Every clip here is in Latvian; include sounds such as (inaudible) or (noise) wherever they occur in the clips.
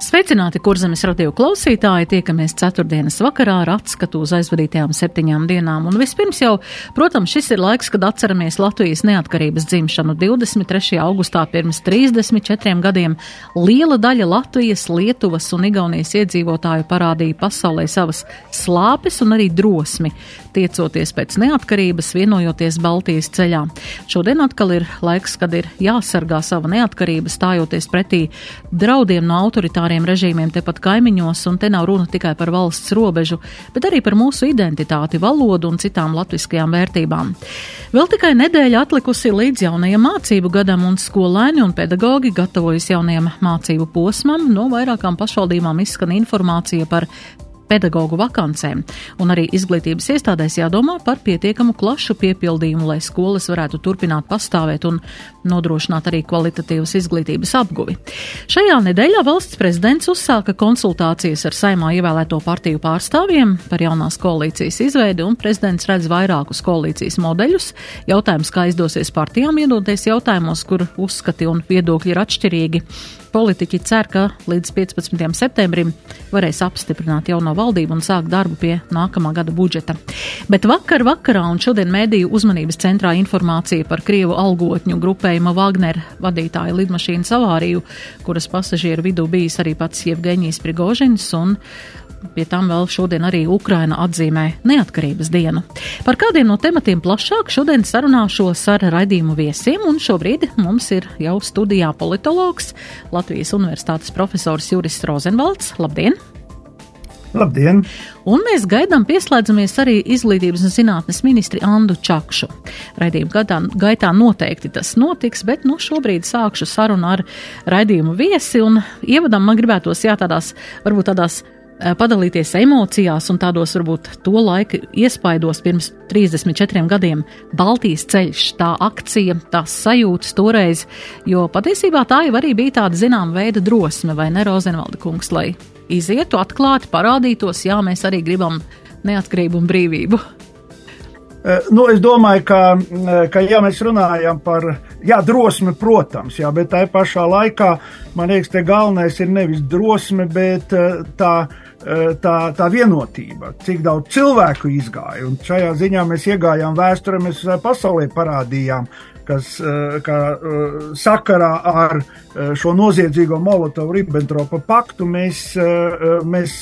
Sveicināti, kurzemes radio klausītāji! Tiekamies ceturtdienas vakarā ar atskatu uz aizvadītajām septiņām dienām. Un vispirms jau, protams, šis ir laiks, kad atceramies Latvijas neatkarības dzimšanu 23. augustā pirms 34 gadiem. Liela daļa Latvijas, Lietuvas un Igaunijas iedzīvotāju parādīja pasaulē savas slāpes un arī drosmi, tiecoties pēc neatkarības, vienojoties Baltijas ceļā. Šodien atkal ir laiks, kad ir jāsargā sava neatkarība, stājoties pretī draudiem no autoritāriem režīmiem tepat kaimiņos, un te nav runa tikai par valsts robežu, bet arī par mūsu identitāti, valodu un citām latviskajām vērtībām. Vēl tikai nedēļa atlikusi līdz jaunajam mācību gadam, un skolēni un pedagogi gatavojas jaunajam mācību posmam. No vairākām pašvaldībām izskan informācija par pedagoģu vakancēm, un arī izglītības iestādēs jādomā par pietiekamu klašu piepildījumu, lai skolas varētu turpināt pastāvēt un nodrošināt arī kvalitatīvas izglītības apguvi. Šajā nedēļā valsts prezidents uzsāka konsultācijas ar saimā ievēlēto partiju pārstāvjiem par jaunās koalīcijas izveidi, un prezidents redz vairākus koalīcijas modeļus. Jautājums, kā izdosies partijām iedoties jautājumos, kur uzskati un viedokļi ir atšķirīgi. Politiķi cer, ka līdz 15. septembrim varēs apstiprināt jauno valdību un sākt darbu pie nākamā gada budžeta. Bet vakar vakarā un šodien mēdīju uzmanības centrā informācija par Krievu algotņu grupējuma Wagner vadītāja lidmašīnas avāriju, kuras pasažieru vidū bijis arī pats Jevgeņijs Prigožins un Pie tam vēl šodien arī Ukraina atzīmē neatkarības dienu. Par kādiem no tematiem plašāk šodien sarunāšos ar raidījumu viesiem, un šobrīd mums ir jau studijā politologs, Latvijas Universitātes profesors Juris Rozenvalds. Labdien! Labdien! Un mēs gaidām pieslēdzamies arī izglītības un zinātnes ministri Andu Čakšu. Raidījuma gadā, gaitā noteikti tas notiks, bet nu šobrīd sākšu sarunu ar raidījumu viesi un ievadam man gribētos jā tādās, varbūt tādās Eh, padalīties emocijās un tādos varbūt to laika iespaidos pirms 34 gadiem Baltijas ceļš, tā akcija, tās sajūtas toreiz, jo patiesībā tā jau arī bija tāda zināma veida drosme, vai ne, Rozenvalda kungs, lai izietu atklāti, parādītos, jā, mēs arī gribam neatkarību un brīvību. Eh, nu, es domāju, ka, eh, ka ja mēs runājam par jā, drosmi, protams, jā, bet tā pašā laikā man liekas, ka galvenais ir nevis drosme, bet tā Eh, tā, tā vienotība, cik daudz cilvēku izgāja. Un šajā ziņā mēs iegājām vēsturē, mēs pasaulē parādījām, kas eh, eh, sakarā ar šo noziedzīgo Molotovu-Ribbentropa paktu mēs, mēs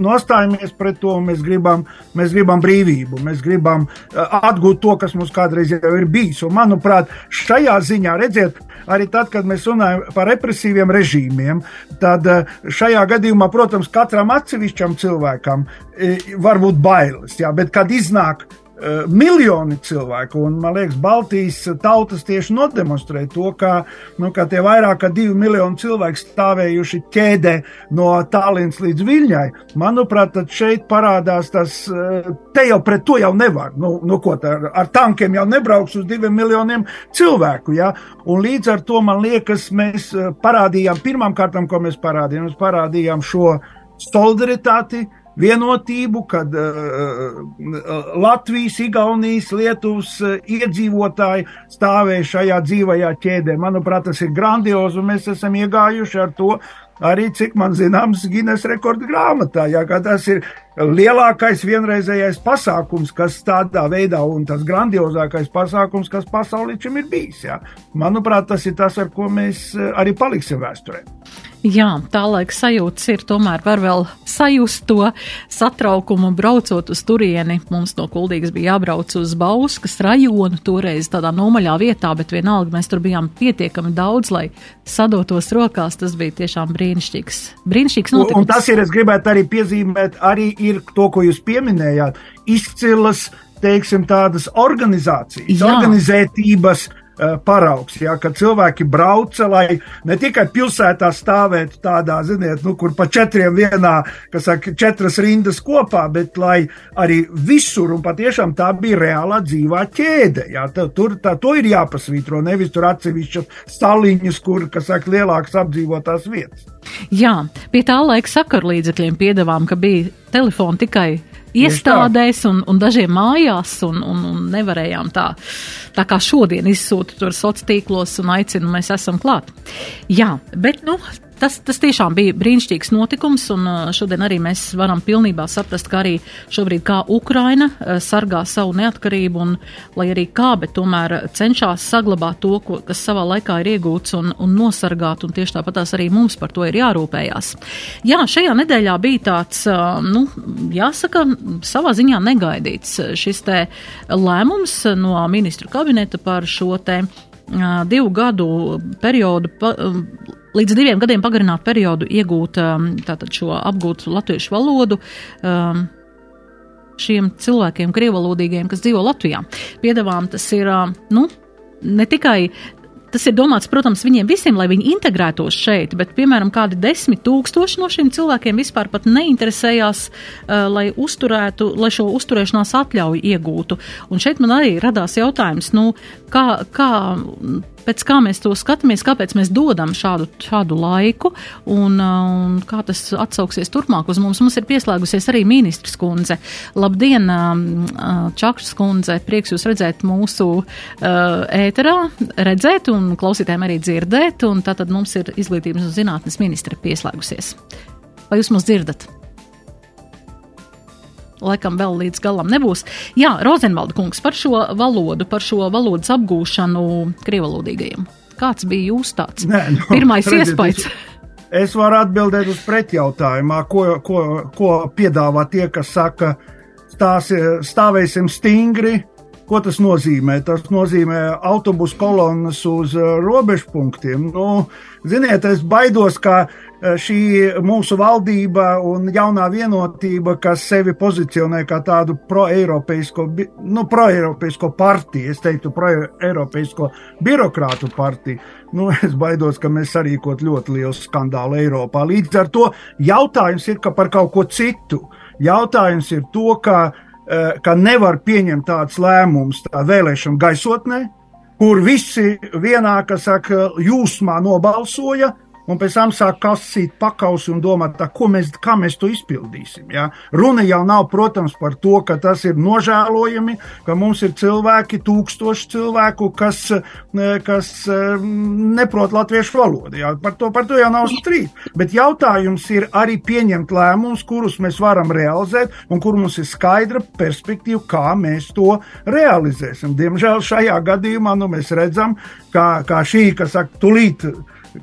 nostājamies pret to mēs gribam, mēs gribam brīvību, mēs gribam atgūt to, kas mums kādreiz jau ir bijis. Un, manuprāt, šajā ziņā, redziet, arī tad, kad mēs runājam par represīviem režīmiem, tad eh, šajā gadījumā, protams, katram atsevišķam cilvēkam eh, var būt bailes, jā, bet kad iznāk Eh, miljoni cilvēku. Un, man liekas, Baltijas tautas tieši nodemonstrē to, ka, nu, ka tie vairāk kā divi miljoni cilvēku stāvējuši ķēdē no Tallinas līdz Viļņai. Manuprāt, šeit parādās tas, eh, te jau pret to jau nevar. Nu, nu, ko, tā, ar tankiem jau nebrauks uz diviem miljoniem cilvēku. Ja? Un līdz ar to man liekas, mēs parādījām, pirmām kārtām, ko mēs parādījām, mēs parādījām šo solidaritāti vienotību, kad uh, Latvijas, Igaunijas, Lietuvas uh, iedzīvotāji stāvēja šajā dzīvajā ķēdē. Manuprāt, tas ir grandiozi, un mēs esam iegājuši ar to arī, cik man zināms, Guinness rekordu grāmatā. Jā, tas ir lielākais vienreizējais pasākums, kas tādā veidā, un tas grandiozākais pasākums, kas pasaulē šim ir bijis. Jā. Manuprāt, tas ir tas, ar ko mēs arī paliksim vēsturē. Jā, tā laika sajūtas ir tomēr var vēl sajust to satraukumu braucot uz turieni. Mums no Kuldīgas bija jābrauc uz Bauskas rajonu, toreiz tādā nomaļā vietā, bet vienalga mēs tur bijām pietiekami daudz, lai sadotos rokās. Tas bija tiešām brīnišķīgs. Brīnišķīgs. Un, un tas ir, es gribētu arī piezīmēt, arī ir to, ko jūs pieminējāt, izcilas, teiksim, tādas organizācijas, Jā. organizētības, paraugs. Ja, kad cilvēki brauca, lai ne tikai pilsētā stāvētu tādā, ziniet, nu, kur pa četriem vienā, kas saka, četras rindas kopā, bet lai arī visur, un patiešām tā bija reālā dzīvā ķēde. Ja, tā, tur tā, to ir jāpasvītro, nevis tur atsevišķas staliņas, kur, kas saka, lielākas apdzīvotās vietas. Jā, pie tā laika sakarlīdzekļiem piedāvām, ka bija telefoni tikai iestādēs un, un dažiem mājās, un, un, un nevarējām tā, tā kā šodien izsūtīt tur sociālos tīklos un aicinu, mēs esam klāt. Jā, bet, nu, tas, tas tiešām bija brīnišķīgs notikums, un uh, šodien arī mēs varam pilnībā saprast, ka arī šobrīd kā Ukraina uh, sargā savu neatkarību, un lai arī kā, bet tomēr cenšas saglabāt to, ko, kas savā laikā ir iegūts un, un nosargāt, un tieši tāpat tās arī mums par to ir jārūpējās. Jā, šajā nedēļā bija tāds, uh, nu, jāsaka, savā ziņā negaidīts šis te lēmums no ministru kabineta par šo te divu gadu periodu līdz diviem gadiem pagarināt periodu iegūt um, tātad šo apgūtu latviešu valodu. Um, šiem cilvēkiem, krievalodīgiem, kas dzīvo Latvijā. Piedāvām tas ir, um, nu, ne tikai Tas ir domāts, protams, viņiem visiem, lai viņi integrētos šeit, bet, piemēram, kādi desmit tūkstoši no šiem cilvēkiem vispār pat neinteresējās, uh, lai uzturētu, lai šo uzturēšanās atļauju iegūtu. Un šeit man arī radās jautājums, nu, kā, kā pēc kā mēs to skatāmies, kāpēc mēs dodam šādu, šādu laiku un, un kā tas atsauksies turpmāk uz mums. Mums ir pieslēgusies arī ministrs kundze. Labdien, um, uh, Čakšas kundze, prieks jūs redzēt mūsu uh, ēterā, redzēt un klausītājiem arī dzirdēt, un tātad mums ir izglītības un zinātnes ministra pieslēgusies. Vai jūs mūs dzirdat? Laikam vēl līdz galam nebūs. Jā, Rozenvalda kungs par šo valodu, par šo valodas apgūšanu krievalodīgajiem. Kāds bija jūs tāds Nē, no, pirmais redziet, iespējas? Es, es varu atbildēt uz pretjautājumā, ko, ko, ko piedāvā tie, kas saka, stās, stāvēsim stingri. Ko tas nozīmē? Tas nozīmē autobusu kolonas uz robežu punktiem. Nu, ziniet, es baidos, ka Eh, šī mūsu valdība un jaunā vienotība, kas sevi pozicionē kā tādu pro-eiropeisko, nu, pro-eiropeisko partiju, es teiktu, pro-eiropeisko birokrātu partiju, nu, (laughs) es baidos, ka mēs sarīkot ļoti lielu skandālu Eiropā. Līdz ar to jautājums ir par kaut ko citu. Jautājums ir to, ka, eh, ka nevar pieņemt tādus lēmumus tā vēlēšana gaisotnē, kur visi vienā, kas saka, jūsmā nobalsoja, un pēc tam sāk kasīt pakausi un domāt, tā, mēs, kā mēs to izpildīsim. Ja? Runa jau nav, protams, par to, ka tas ir nožēlojami, ka mums ir cilvēki, tūkstoši cilvēku, kas, kas neprot latviešu valodu. Ja? Par, to, par to jau nav strīd. Bet jautājums ir arī pieņemt lēmumus, kurus mēs varam realizēt un kur mums ir skaidra perspektīva, kā mēs to realizēsim. Diemžēl šajā gadījumā nu, mēs redzam, kā, kā šī, kas saka, tulīt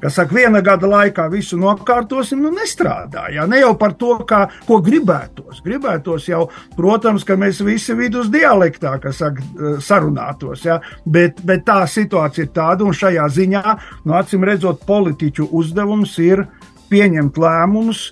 kas saka, viena gada laikā visu nokārtosim, nu nestrādā. Jā. Ne jau par to, kā, ko gribētos. Gribētos jau, protams, ka mēs visi vidus dialektā, saka, eh, sarunātos, jā. bet, bet tā situācija ir tāda, un šajā ziņā, nu, acīm redzot, politiķu uzdevums ir pieņemt lēmumus,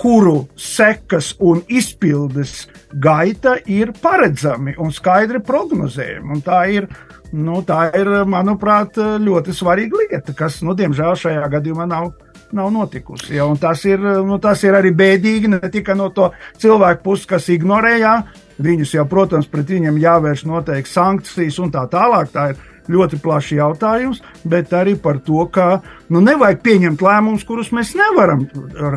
kuru sekas un izpildes gaita ir paredzami un skaidri prognozējami. Un tā ir Nu, tā ir, manuprāt, ļoti svarīga lieta, kas, nu, diemžēl, šajā gadījumā nav, nav notikusi. Ja, tas, ir, nu, tas ir arī bēdīgi ne tikai no to cilvēku puses, kas ignorēja. Viņus jau, protams, pret viņiem jāvērš noteikti sankcijas un tā tālāk. Tā ir ļoti plašs jautājums, bet arī par to, ka nu, nevajag pieņemt lēmumus, kurus mēs nevaram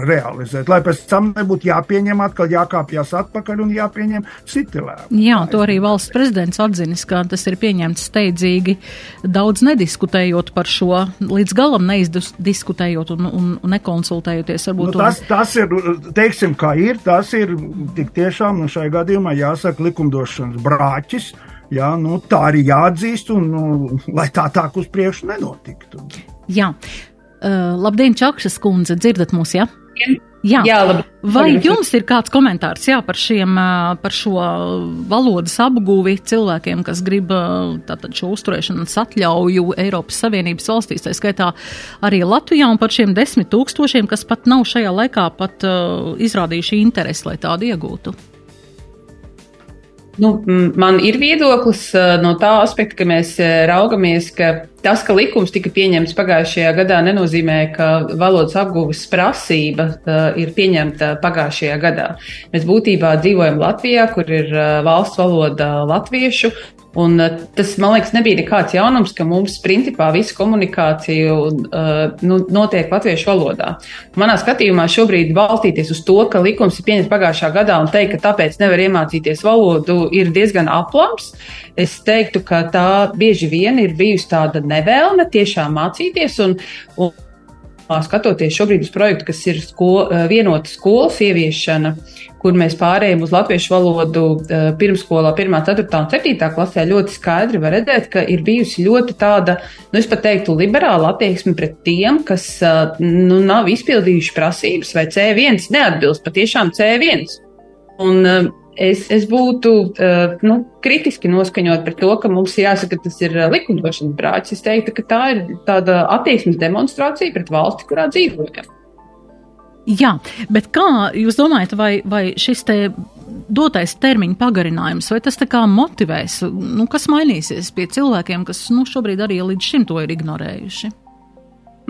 realizēt, lai pēc tam nebūtu jāpieņem atkal, jākāpjas atpakaļ un jāpieņem citi lēmumi. Jā, to arī valsts prezidents atzinis, ka tas ir pieņemts steidzīgi, daudz nediskutējot par šo, līdz galam neizdiskutējot un, un, un nekonsultējoties. Varbūt, nu, tas, tas ir, teiksim, kā ir, tas ir tik tiešām nu, šai gadījumā jāsaka likumdošanas brāķis. Jā, nu, tā arī jāatzīst, un nu, lai tā tā uz priekšu nenotiktu. Jā, uh, labdien, Čakšas kundze, dzirdat mūs, jā? Jā, jā labi. Vai jums ir kāds komentārs jā, par, šiem, par šo valodas apgūvi cilvēkiem, kas grib tātad šo uzturēšanas atļauju Eiropas Savienības valstīs, tā skaitā arī Latvijā, un par šiem desmit tūkstošiem, kas pat nav šajā laikā pat uh, izrādījuši interesi, lai tādu iegūtu? Nu, man ir viedoklis no tā aspekta, ka mēs raugamies, ka tas, ka likums tika pieņemts pagājušajā gadā, nenozīmē, ka valodas apgūves prasība ir pieņemta pagājušajā gadā. Mēs būtībā dzīvojam Latvijā, kur ir valsts valoda latviešu, Un eh, tas, man liekas, nebija nekāds jaunums, ka mums principā visa komunikācija uh, nu, notiek latviešu valodā. Manā skatījumā šobrīd balstīties uz to, ka likums ir pieņemts pagājušā gadā un teikt, ka tāpēc nevar iemācīties valodu, ir diezgan aplams. Es teiktu, ka tā bieži vien ir bijusi tāda nevēlme tiešām mācīties un, un skatoties šobrīd uz projektu, kas ir sko, vienota skolas ieviešana, kur mēs pārējām uz latviešu valodu pirmsskolā, 1, 4 un 7 klasē, ļoti skaidri var redzēt, ka ir bijusi ļoti tāda, nu, es pat teiktu, liberāla attieksme pret tiem, kas nu, nav izpildījuši prasības vai C1 neatbilst patiešām C1. Un, es, es būtu uh, nu, kritiski noskaņot par to, ka mums jāsaka, ka tas ir eh, likumdošanas brāķis. Es teiktu, ka tā ir tāda attieksmes demonstrācija pret valsti, kurā dzīvojam. Jā, bet kā jūs domājat, vai, vai šis te dotais termiņa pagarinājums, vai tas tā kā motivēs, nu, kas mainīsies pie cilvēkiem, kas nu, šobrīd arī līdz šim to ir ignorējuši?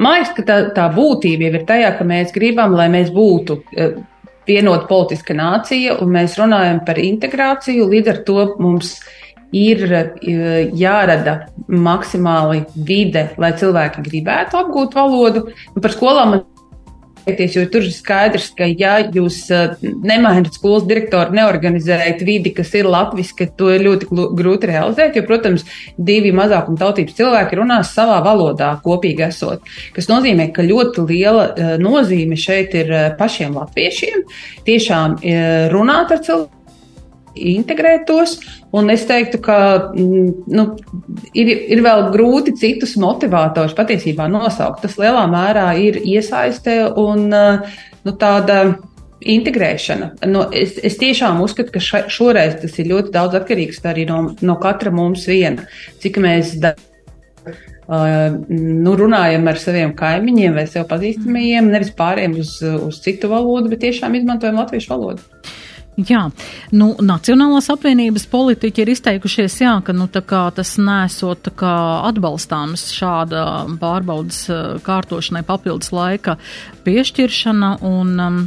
Man liekas, ka tā, tā būtība jau ir tajā, ka mēs gribam, lai mēs būtu vienota politiska nācija, un mēs runājam par integrāciju. Līdz ar to mums ir e, jārada maksimāli vide, lai cilvēki gribētu apgūt valodu. Un par skolām man jo tur ir skaidrs, ka ja jūs nemainat skolas direktoru, neorganizējat vidi, kas ir latviski, to ir ļoti grūti realizēt, jo, protams, divi mazākuma tautības cilvēki runās savā valodā kopīgi esot, kas nozīmē, ka ļoti liela nozīme šeit ir pašiem latviešiem tiešām runāt ar cilvēkiem integrēt tos. Un es teiktu, ka mm, nu, ir, ir vēl grūti citus motivatorus patiesībā nosaukt. Tas lielā mērā ir iesaiste un nu, tāda integrēšana. Nu, es, es tiešām uzskatu, ka ša, šoreiz tas ir ļoti daudz atkarīgs arī no, no katra mums viena. Cik mēs da, uh, nu, runājam ar saviem kaimiņiem vai sev pazīstamajiem, nevis pārējiem uz, uz citu valodu, bet tiešām izmantojam latviešu valodu. Jā, nu, Nacionālās apvienības politiķi ir izteikušies, jā, ka nu, tas nesot atbalstāms šāda pārbaudas eh, kārtošanai papildus laika piešķiršana un um,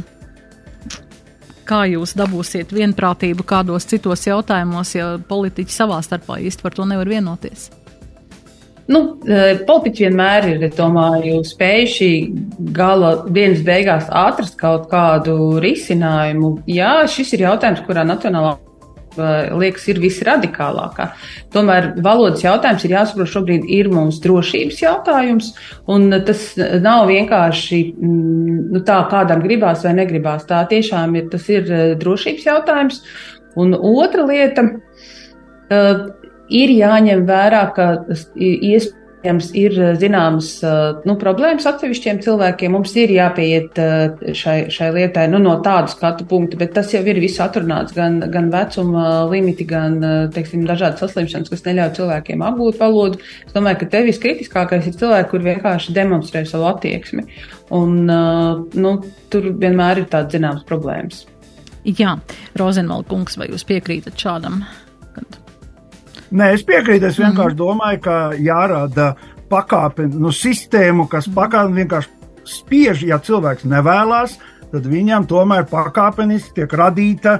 kā jūs dabūsiet vienprātību kādos citos jautājumos, ja politiķi savā starpā īsti par to nevar vienoties? Nu, e, politiķi vienmēr ir, domāju, spējuši gala dienas beigās atrast kaut kādu risinājumu. Jā, šis ir jautājums, kurā nacionālā e, liekas, ir visradikālākā. Tomēr valodas jautājums ir jāsaprot šobrīd ir mums drošības jautājums, un tas nav vienkārši mm, nu, tā, kādam gribās vai negribās. Tā tiešām ir, tas ir e, drošības jautājums. Un otra lieta, ir jāņem vērā, ka iespējams ir zināmas nu, problēmas atsevišķiem cilvēkiem. Mums ir jāpieiet šai, šai lietai nu, no tādu skatu punktu, bet tas jau ir viss atrunāts gan, gan vecuma limiti, gan teiksim, dažādas saslimšanas, kas neļauj cilvēkiem apgūt valodu. Es domāju, ka te viskritiskākais ir cilvēki, kur vienkārši demonstrē savu attieksmi. Un, nu, tur vienmēr ir tādas zināmas problēmas. Jā, Rozenvalda kungs, vai jūs piekrītat šādam? Nē, es piekrītu. Es vienkārši mm. domāju, ka jārada pakāpe, nu, sistēmu, kas mhm. pakāpeniski vienkārši spiež, ja cilvēks nevēlas, tad viņam tomēr pakāpeniski tiek radīta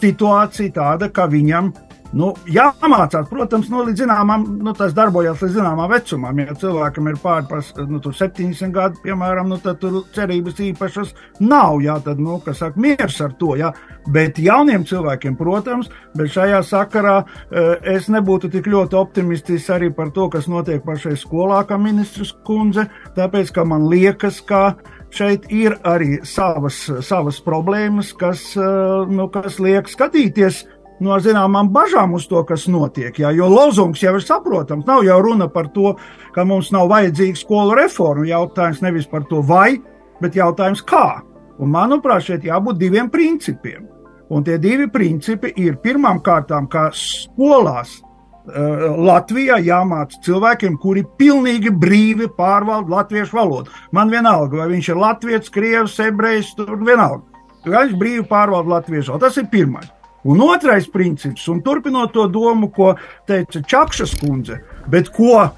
situācija tāda, ka viņam Nu, jāmācās, protams, nu, līdz zināmam, nu, tas darbojas līdz zināmam vecumam. Ja cilvēkam ir pārpas nu, 70 gadi, piemēram, nu, tad tur cerības īpašas nav. Jā, tad, nu, kas saka, miers ar to. Jā. Bet jauniem cilvēkiem, protams, bet šajā sakarā eh, es nebūtu tik ļoti optimistisks arī par to, kas notiek pašai skolā, kā ministrs kundze, tāpēc, ka man liekas, ka šeit ir arī savas, savas problēmas, kas, eh, nu, kas liek skatīties no zināmām bažām uz to, kas notiek. Jā, jo lozungs jau ir saprotams. Nav jau runa par to, ka mums nav vajadzīga skolu reforma. Jautājums nevis par to, vai, bet jautājums kā. Un, manuprāt, šeit jābūt diviem principiem. Un tie divi principi ir pirmām kārtām, ka skolās uh, Latvijā jāmāca cilvēkiem, kuri pilnīgi brīvi pārvalda latviešu valodu. Man vienalga, vai viņš ir latviečs, krievs, ebrejs, tur vienalga. Viņš brīvi pārvalda latviešu valodu. Tas ir pirmais. Un otrais princips, un turpinot to domu, ko teica Čakšas kundze, bet ko uh,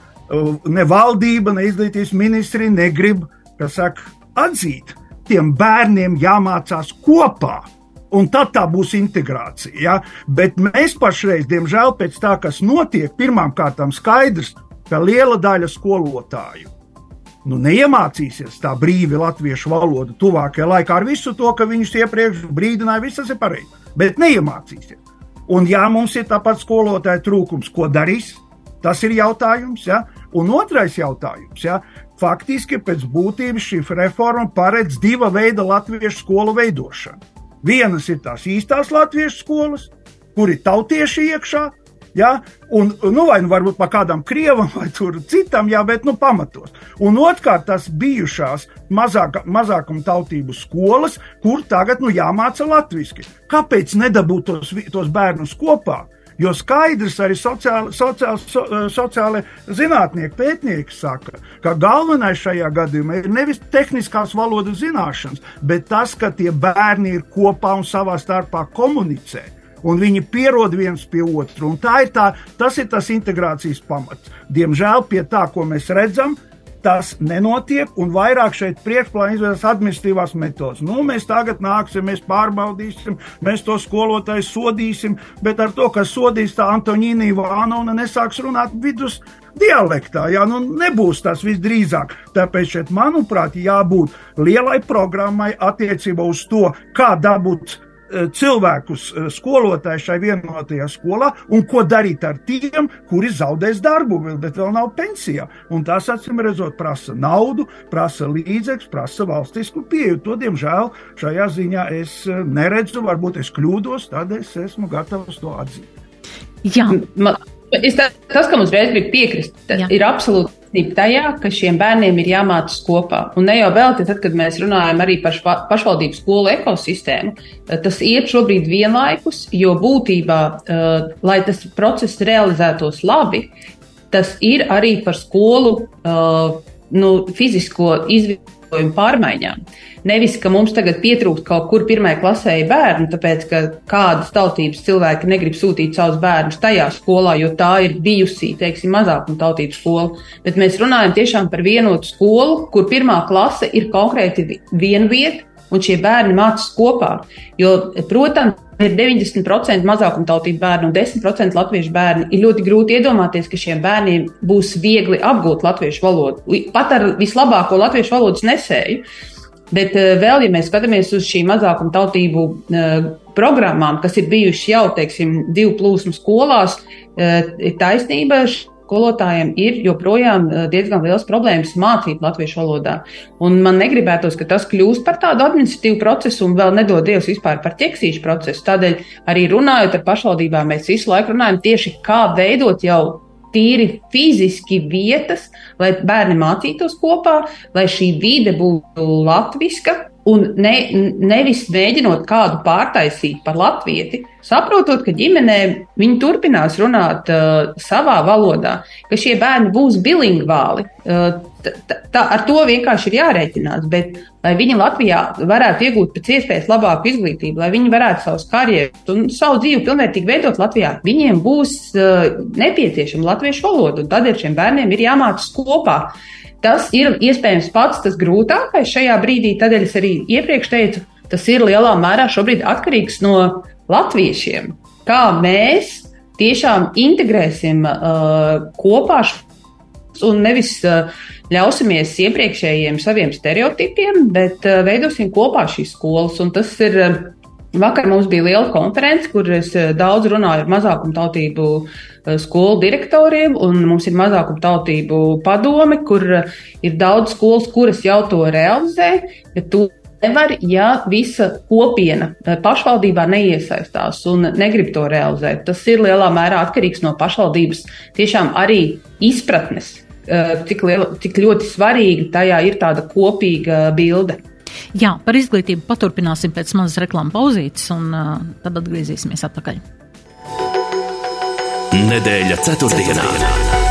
ne valdība, ne izglītības ministri negrib, saka, atzīt, tiem bērniem jāmācās kopā. Un tad tā būs integrācija. Ja? Bet mēs pašreiz, diemžēl, pēc tā, kas notiek, pirmām kārtām skaidrs, ka liela daļa skolotāju nu, neiemācīsies tā brīvi latviešu valodu tuvākajā laikā ar visu to, ka viņus iepriekš brīdināja, viss tas ir pareizi. Bet neiemācīsies. Un, ja mums ir tāpat skolotāja trūkums, ko darīs, tas ir jautājums. Ja? Un otrais jautājums, ja? faktiski pēc būtības šī reforma paredz diva veida latviešu skolu veidošanu. Vienas ir tās īstās latviešu skolas, kur ir tautieši iekšā, Ja? Un, nu, vai nu varbūt pa kādam krievam vai citam, jā, bet nu, pamatos. Un otrkārt, tas bijušās mazāk, mazākuma tautību skolas, kur tagad nu, jāmāca latviešu. Kāpēc nedabūt tos, tos bērnus kopā? Jo skaidrs arī sociāli, sociāli, so, sociāli zinātnieki, pētnieki saka, ka galvenais šajā gadījumā ir nevis tehniskās valodas zināšanas, bet tas, ka tie bērni ir kopā un savā starpā komunicē un viņi pierod viens pie otra. Tā ir tā, tas ir tas integrācijas pamats. Diemžēl pie tā, ko mēs redzam, tas nenotiek, un vairāk šeit priekšplānā izvēlas administratīvās metodas. Nu, mēs tagad nāksim, mēs pārbaudīsim, mēs to skolotāju sodīsim, bet ar to, ka sodīs tā Antonīna Ivānova, nesāks runāt vidus dialektā. Jā, nu, nebūs tas visdrīzāk. Tāpēc šeit, manuprāt, jābūt lielai programmai attiecībā uz to, kā dabūt cilvēkus, eh, skolotāju šai vienotajā skolā, un ko darīt ar tiem, kuri zaudēs darbu, bet vēl nav pensijā. Un tas, acīm redzot, prasa naudu, prasa līdzekļus, prasa valstisku pieeju. To, diemžēl, šajā ziņā es eh, neredzu, varbūt es kļūdos, tādēļ es esmu gatavs to atzīt. Jā. Man, es tā, tas, ka mums reiz bija piekrist, ir absolūti taisnība tajā, ka šiem bērniem ir jāmācās kopā. Un ne jau vēl tad, kad mēs runājam arī par pašvaldību skolu ekosistēmu, eh, tas iet šobrīd vienlaikus, jo būtībā, eh, lai tas process realizētos labi, tas ir arī par skolu eh, nu, fizisko izvietojumu pārmaiņām. Nevis, ka mums tagad pietrūkst kaut kur pirmajā klasē bērnu, tāpēc ka kādas tautības cilvēki negrib sūtīt savus bērnus tajā skolā, jo tā ir bijusi, teiksim, mazākuma tautību skola. Bet mēs runājam tiešām par vienotu skolu, kur pirmā klase ir konkrēti viena vieta, un šie bērni mācās kopā. Jo, protams, ir 90% mazākumtautību bērnu un 10% latviešu bērni. Ir ļoti grūti iedomāties, ka šiem bērniem būs viegli apgūt latviešu valodu. Pat ar vislabāko latviešu valodas nesēju. Bet eh, vēl, ja mēs skatāmies uz šīm mazākuma tautību eh, programmām, kas ir bijušas jau, teiksim, divu plūsmu skolās, eh, ir taisnība. Skolotājiem ir joprojām diezgan liels problēmas mācīt latviešu valodā. Un man negribētos, ka tas kļūst par tādu administratīvu procesu un vēl nedod Dievs vispār par ķeksīšu procesu. Tādēļ arī runājot ar pašvaldībām, mēs visu laiku runājam tieši kā veidot jau tīri fiziski vietas, lai bērni mācītos kopā, lai šī vide būtu latviska. Un ne, nevis mēģinot kādu pārtaisīt par latvieti, saprotot, ka ģimenē viņi turpinās runāt uh, savā valodā, ka šie bērni būs bilingvāli. Uh, tā, ar to vienkārši ir jārēķinās. Bet, lai viņi Latvijā varētu iegūt pēc iespējas labāku izglītību, lai viņi varētu savus karjerus un savu dzīvi pilnvērtīgi veidot Latvijā, viņiem būs uh, nepieciešama latviešu valoda. Tādēļ šiem bērniem ir jāmācās kopā. Tas ir iespējams pats tas grūtākais šajā brīdī, tādēļ es arī iepriekš teicu, tas ir lielā mērā atkarīgs no latviešiem. Kā mēs tiešām integrēsim uh, kopā un nevis uh, ļausimies iepriekšējiem saviem stereotipiem, bet uh, veidosim kopā šīs skolas. Un tas ir. Uh, vakar mums bija liela konference, kur es daudz runāju ar mazākumtautību skolu direktoriem, un mums ir mazākumtautību padome, kur ir daudz skolas, kuras jau to realizē, bet to nevar, ja visa kopiena pašvaldībā neiesaistās un negrib to realizēt. Tas ir lielā mērā atkarīgs no pašvaldības tiešām arī izpratnes Eh, cik, liela, cik ļoti svarīga tajā ir tāda kopīga bilde. Jā, par izglītību paturpināsim pēc mazas reklāmas pauzītes, un uh, tad atgriezīsimies atpakaļ. Nedēļa ceturtdienā. ceturtdienā.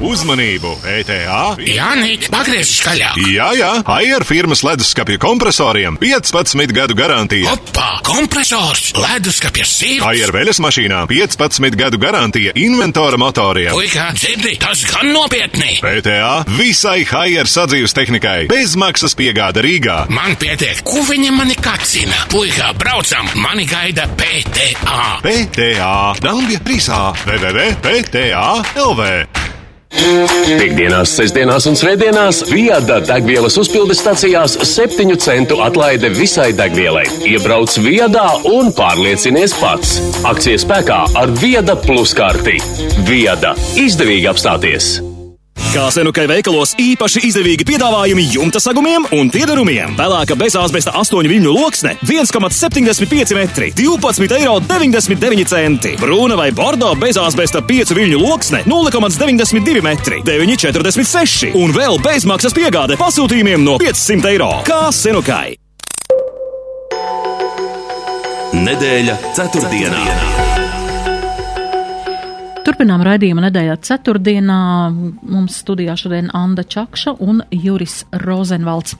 Uzmanību! ETA! Jānīt, pagriez skaļāk! Jā, jā! Haier firmas leduskapju kompresoriem 15 gadu garantija! Opa! Kompresors! Leduskapja sirds! Haier veļas mašīnām 15 gadu garantija inventora motoriem! Puikā, dzirdi, tas gan nopietni! ETA visai Haier sadzīves tehnikai! Bezmaksas piegāda Rīgā! Man pietiek, ko viņa mani kacina! Puikā, braucam! Mani gaida PTA! PTA Dabija 3A www.pta LV Piektdienās, sestdienās un svētdienās Viada degvielas uzpildes stacijās 7 centu atlaide visai degvielai. Iebrauc Viadā un pārliecinies pats. Akcijas spēkā ar Viada plus karti. Viada izdevīgi apstāties! Kā senukai veikalos īpaši izdevīgi piedāvājumi jumta sagumiem un piedarumiem. Pelēka bezāzbesta 8 viļņu loksne 1,75 metri, 12,99 eiro. Brūna vai bordo bezāzbesta 5 viļņu loksne 0,92 metri, 9,46 un vēl bezmaksas piegāde pasūtījumiem no 500 eiro. Kā senukai? Nedēļa ceturtdienā. Turpinām raidījuma nedēļā ceturtdienā. Mums studijā šodien Anda Čakša un Juris Rozenvalds.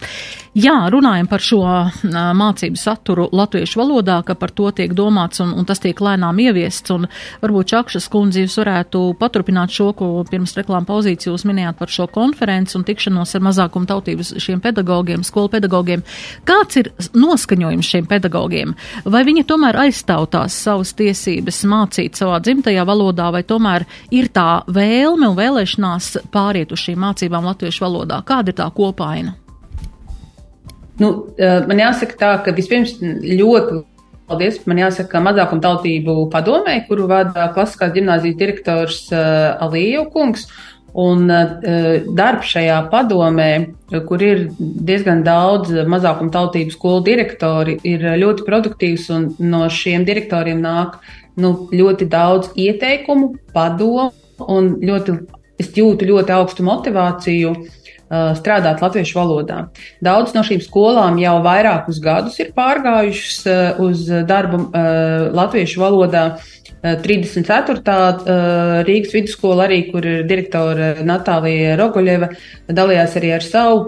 Jā, runājam par šo mācību saturu latviešu valodā, ka par to tiek domāts un, un tas tiek lēnām ieviests. Un varbūt Čakšas kundze jūs varētu paturpināt šo, ko pirms reklāma pauzītes jūs minējāt par šo konferenci un tikšanos ar mazākumu tautības šiem pedagogiem, skolu pedagogiem. Kāds ir noskaņojums šiem pedagogiem? Vai viņi tomēr aizstāv tās savas tiesības mācīt savā dzimtajā valodā, vai tomēr ir tā vēlme un vēlēšanās pāriet uz šīm mācībām latviešu valodā? Kāda ir tā kopaina? Nu, man jāsaka tā, ka vispirms ļoti paldies. Man jāsaka mazākumtautību padomē, kuru vada klasiskās gimnāzijas direktors Alīju kungs. Un uh, darbs šajā padomē, kur ir diezgan daudz mazākumtautību skolu direktori, ir ļoti produktīvs un no šiem direktoriem nāk nu, ļoti daudz ieteikumu, padomu un ļoti, es jūtu ļoti augstu motivāciju uh, Uh, strādāt latviešu valodā. Daudz no šīm skolām jau vairākus gadus ir pārgājušas uh, uz darbu uh, latviešu valodā. 34. Rīgas vidusskola arī, kur ir direktore Natālija Rogoļeva, dalījās arī ar savu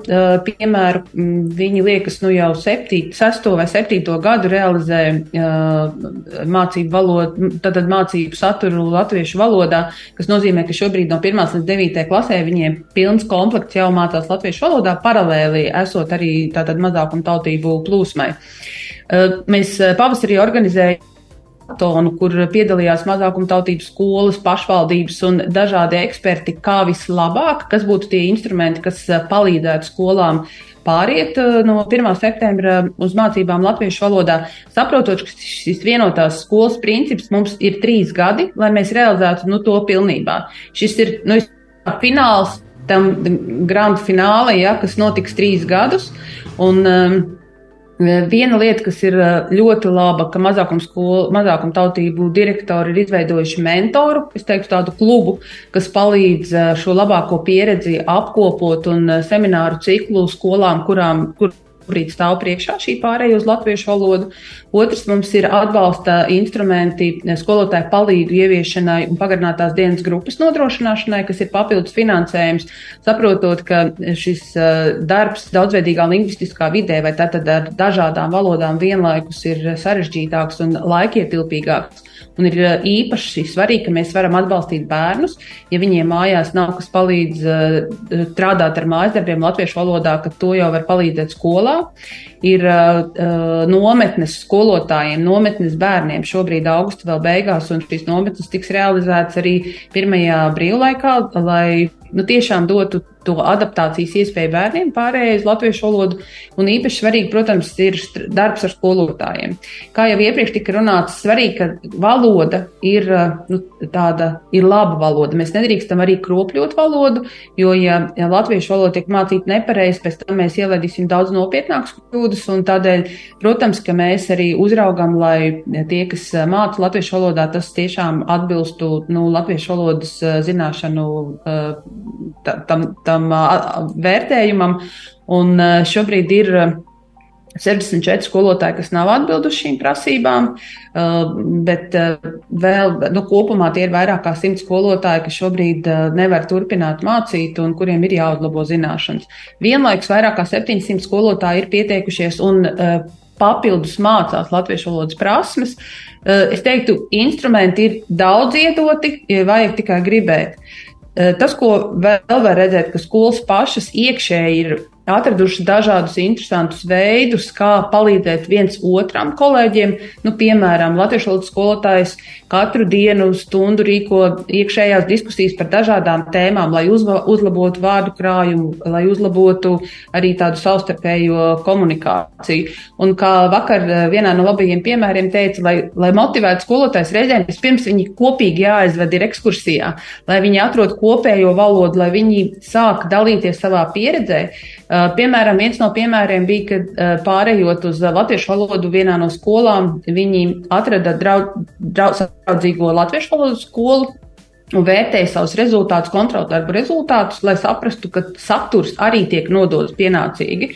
piemēru. Mm, viņi liekas, nu jau 7, 6 vai 7 gadu realizē mācību valodu, tātad mācību saturu latviešu valodā, kas nozīmē, ka šobrīd no 1 līdz 9 klasē viņiem pilns komplekts jau mācās latviešu valodā, paralēli esot arī tātad mazākuma tautību plūsmai. Mēs pavasarī organizējam maratonu, kur piedalījās mazākumtautības skolas, pašvaldības un dažādi eksperti, kā vislabāk, kas būtu tie instrumenti, kas eh, palīdzētu skolām pāriet eh, no 1. septembra uz mācībām latviešu valodā, saprotot, ka šis vienotās skolas princips mums ir trīs gadi, lai mēs realizētu nu, to pilnībā. Šis ir nu, fināls tam grand finālai, ja, kas notiks trīs gadus. Un, um, Viena lieta, kas ir ļoti laba, ka mazākuma tautību direktori ir izveidojuši mentoru, es teiktu, tādu klubu, kas palīdz šo labāko pieredzi apkopot un semināru ciklu skolām, kurām, kur, šobrīd stāv priekšā šī pārēja uz latviešu valodu. Otrs mums ir atbalsta instrumenti skolotāju palīgu ieviešanai un pagarinātās dienas grupas nodrošināšanai, kas ir papildus finansējums, saprotot, ka šis uh, darbs daudzveidīgā lingvistiskā vidē vai tātad ar dažādām valodām vienlaikus ir sarežģītāks un laikietilpīgāks. Un ir uh, īpaši svarīgi, ka mēs varam atbalstīt bērnus, ja viņiem mājās nav kas palīdz uh, strādāt ar mājas darbiem latviešu valodā, ka to jau var palīdzēt skolā ir uh, nometnes skolotājiem, nometnes bērniem. Šobrīd augusta vēl beigās, un šīs nometnes tiks realizētas arī pirmajā brīvlaikā, lai nu, tiešām dotu to adaptācijas iespēju bērniem pārējai uz latviešu valodu. Un īpaši svarīgi, protams, ir darbs ar skolotājiem. Kā jau iepriekš tika runāts, svarīgi, ka valoda ir nu, tāda ir laba valoda. Mēs nedrīkstam arī kropļot valodu, jo, ja, ja latviešu valoda tiek mācīta nepareizi, pēc tam mēs ielaidīsim daudz nopietnākas kļūdas. Tādēļ, protams, ka mēs arī uzraugam, lai tie, kas māca latviešu valodā, tas tiešām atbilstu nu, latviešu valodas zināšanu tam, tam vērtējumam. Un šobrīd ir 64 skolotāji, kas nav atbilduši šīm prasībām, bet vēl nu, kopumā tie ir vairāk kā 100 skolotāji, kas šobrīd nevar turpināt mācīt un kuriem ir jāuzlabo zināšanas. Vienlaikus vairāk kā 700 skolotāji ir pieteikušies un papildus mācās latviešu valodas prasmes. Es teiktu, instrumenti ir daudz iedoti, vajag tikai gribēt. Tas, ko vēl var redzēt, ka skolas pašas iekšēji ir atraduši dažādus interesantus veidus, kā palīdzēt viens otram kolēģiem. Nu, piemēram, Latvijas valodas skolotājs katru dienu stundu rīko iekšējās diskusijas par dažādām tēmām, lai uzlabotu vārdu krājumu, lai uzlabotu arī tādu savstarpējo komunikāciju. Un kā vakar eh, vienā no labajiem piemēriem teica, lai, lai motivētu skolotājs reizēm, vispirms viņi kopīgi jāaizved ir ekskursijā, lai viņi atrod kopējo valodu, lai viņi sāk dalīties savā pieredzē. Uh, piemēram, viens no piemēriem bija, kad uh, pārējot uz latviešu valodu vienā no skolām, viņi atrada draudzīgo latviešu valodu skolu un vērtēja savus rezultātus, kontroldarbu rezultātus, lai saprastu, ka saturs arī tiek nodots pienācīgi.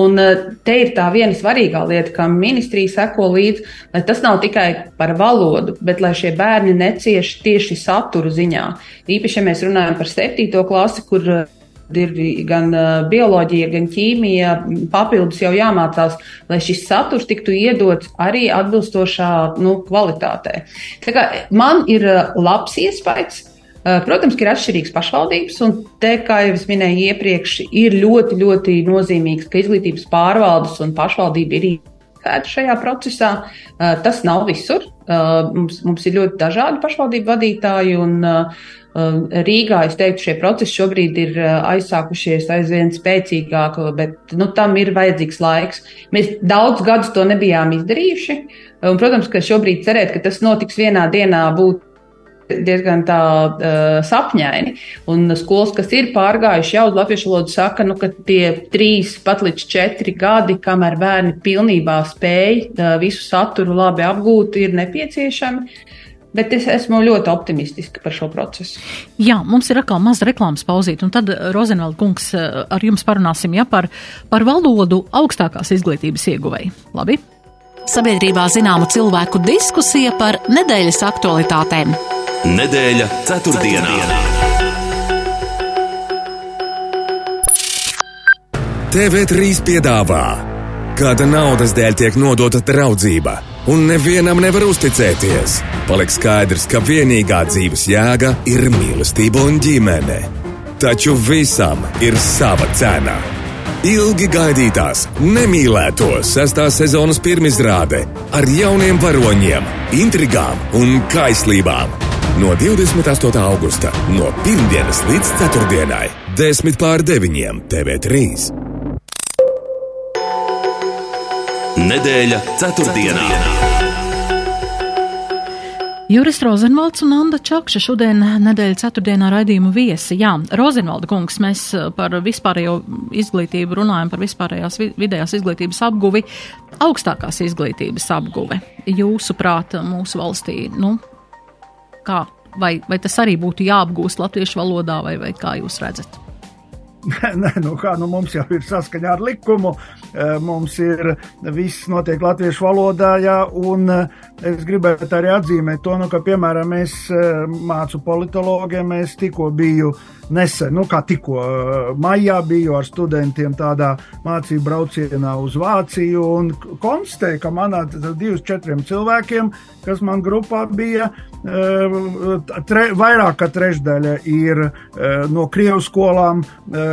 Un te ir tā viena svarīgā lieta, ka ministrija seko līdzi, lai tas nav tikai par valodu, bet lai šie bērni necieš tieši saturu ziņā. Īpaši, ja mēs runājam par septīto klasi, kur ir gan bioloģija, gan ķīmija, papildus jau jāmācās, lai šis saturs tiktu iedots arī atbilstošā nu, kvalitātē. Tā kā man ir labs iespējas. Protams, ka ir atšķirīgas pašvaldības, un te, kā jau es minēju iepriekš, ir ļoti, ļoti nozīmīgs, ka izglītības pārvaldes un pašvaldība ir iesaistīta šajā procesā. Tas nav visur. Mums, mums ir ļoti dažādi pašvaldību vadītāji, un uh, Rīgā, es teiktu, šie procesi šobrīd ir uh, aizsākušies aizvien spēcīgāk, bet nu, tam ir vajadzīgs laiks. Mēs daudz gadus to nebijām izdarījuši. Un, protams, ka šobrīd cerēt, ka tas notiks vienā dienā, būtu diezgan tā uh, sapņaini. Un skolas, kas ir pārgājuši jau uz latviešu valodu, saka, nu, ka tie trīs pat līdz četri gadi, kamēr bērni pilnībā spēj uh, visu saturu labi apgūt, ir nepieciešami. Bet es esmu ļoti optimistiska par šo procesu. Jā, mums ir atkal maza reklāmas pauzīt, un tad, eh, Rozenvēl kungs, eh, ar jums parunāsim ja, par, par valodu augstākās izglītības ieguvēju. Labi? Sabiedrībā zināma cilvēku diskusija par nedēļas aktualitātēm. Nedēļa ceturtdienā. ceturtdienā. TV3 piedāvā, kāda naudas dēļ tiek nodota draudzība un nevienam nevar uzticēties. Paliks skaidrs, ka vienīgā dzīves jēga ir mīlestība un ģimene. Taču visam ir sava cena. Ilgi gaidītās, nemīlēto sestās sezonas pirmizrāde ar jauniem varoņiem, intrigām un kaislībām. No 28. augusta, no pirmdienas līdz ceturtdienai, 10 pār 9. TV3. Nedēļa ceturtdienā. Juris Rozenvalds un Anna Čakša šodien nedēļas ceturtdienā raidījumu viesi. Jā, Rozenvalda kungs, mēs eh, par vispārējo izglītību runājam, par vispārējās vidējās izglītības apguvi, augstākās izglītības apguve. Jūsuprāt, mūsu valstī, nu, kā, vai, vai tas arī būtu jāapgūst latviešu valodā, vai, vai kā jūs redzat? (laughs) Nē, nu kā, nu mums jau ir saskaņā ar likumu, mums ir viss notiek latviešu valodā, jā, un eh, es gribētu arī atzīmēt to, nu, ka, piemēram, es eh, mācu politologiem, es tikko biju nesen, nu kā tikko maijā biju ar studentiem tādā mācību braucienā uz Vāciju un konstatēju, ka manā divus četriem cilvēkiem, kas man grupā bija, tre, vairāk kā trešdaļa ir no Krievu skolām,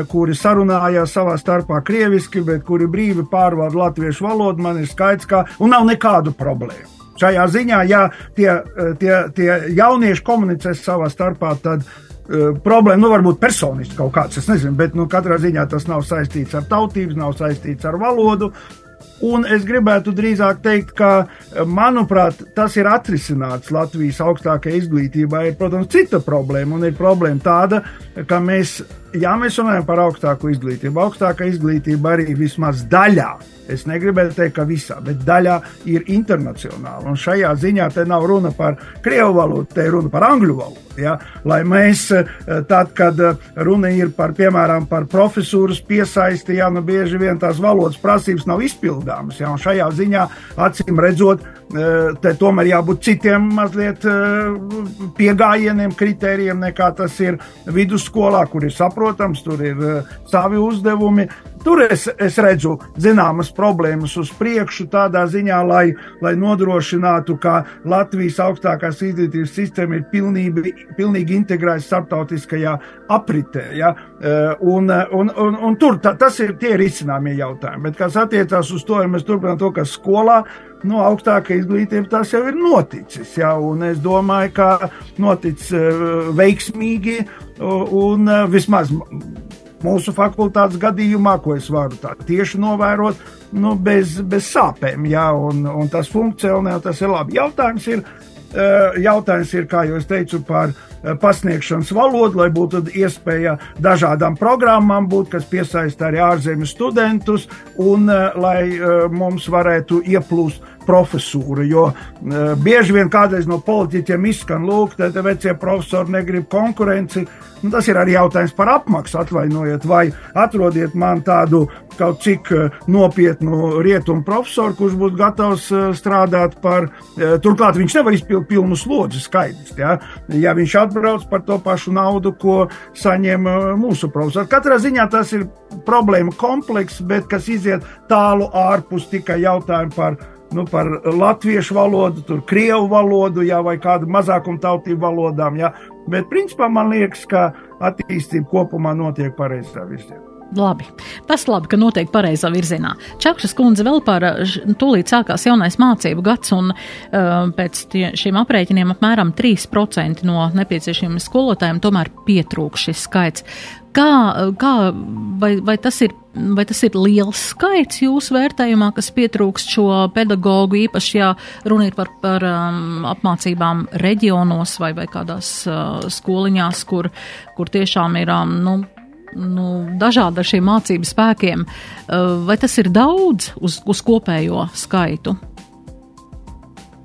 kuri sarunājās savā starpā krieviski, bet kuri brīvi pārvalda latviešu valodu, man ir skaidrs, ka nav nekādu problēmu. Šajā ziņā, ja tie, tie, tie jaunieši komunicē savā starpā, tad uh, problēma, nu, varbūt personiski kaut kāds, es nezinu, bet, nu, katrā ziņā tas nav saistīts ar tautības, nav saistīts ar valodu. Un es gribētu drīzāk teikt, ka, manuprāt, tas ir atrisināts Latvijas augstākajā izglītībā. Ir, protams, cita problēma, un ir problēma tāda, ka mēs ja mēs runājam par augstāku izglītību, augstākā izglītība arī vismaz daļā Es negribēju teikt, ka visā, bet daļā ir internacionāla. Un šajā ziņā te nav runa par krievu valodu, te ir runa par angļu valodu. Ja? Lai mēs, eh, tad, kad eh, runa ir par, piemēram, par profesūras piesaisti, ja nu bieži vien tās valodas prasības nav izpildāmas, ja? un šajā ziņā, acīm redzot, te tomēr jābūt citiem mazliet piegājieniem, kritērijiem, nekā tas ir vidusskolā, kur ir saprotams, tur ir savi uzdevumi. Tur es, es redzu zināmas problēmas uz priekšu, tādā ziņā, lai, lai nodrošinātu, ka Latvijas augstākās izglītības sistēma ir pilnīgi, pilnīgi integrēta starptautiskajā apritē. Ja? Eh, un, un, un, un tur ta, tas ir tie risināmie jautājumi. Bet kas attiecās uz to, ja mēs turpinām to, kas skolā, nu, augstākā izglītība tas jau ir noticis. Un es domāju, ka noticis eh, veiksmīgi un eh, vismaz mūsu fakultātes gadījumā, ko es varu tā tieši novērot, nu, bez, bez sāpēm, jā, un, un tas funkcionē, tas ir labi. Jautājums ir, eh, jautājums ir, kā jau teicu, par eh, pasniegšanas valodu, lai būtu iespēja dažādām programmām būt, kas piesaista arī ārzemju studentus, un eh, lai mums varētu ieplūst profesūra. Jo uh, bieži vien kādreiz no politiķiem izskan, lūk, te, vecie profesori negrib konkurenci. Nu, tas ir arī jautājums par apmaksu, atvainojiet, vai atrodiet man tādu kaut cik nopietnu rietumu profesoru, kurš būtu gatavs strādāt par, turklāt viņš nevar izpildīt pilnu slodzi skaidrs, ja? ja viņš atbrauc par to pašu naudu, ko saņem mūsu profesori. Katrā ziņā tas ir problēma komplekss, bet kas iziet tālu ārpus tikai jautājumu par nu, par latviešu valodu, tur krievu valodu, jā, vai kādu mazākumtautību valodām. Jā. Bet, principā, man liekas, ka attīstība kopumā notiek pareizā virzienā. Labi. Tas labi, ka notiek pareizā virzienā. Čakšas kundze vēl par tūlīt sākās jaunais mācību gads, un uh, pēc tie, šiem aprēķiniem apmēram 3% no nepieciešamiem skolotājiem tomēr pietrūk šis skaits. Kā, kā vai, vai, tas ir, vai tas ir liels skaits jūsu vērtējumā, kas pietrūkst šo pedagoģu, īpaši, ja runa ir par, par um, apmācībām reģionos vai, vai kādās uh, skoliņās, kur, kur tiešām ir um, nu, nu, dažādi ar šiem mācību spēkiem. Uh, vai tas ir daudz uz, uz kopējo skaitu?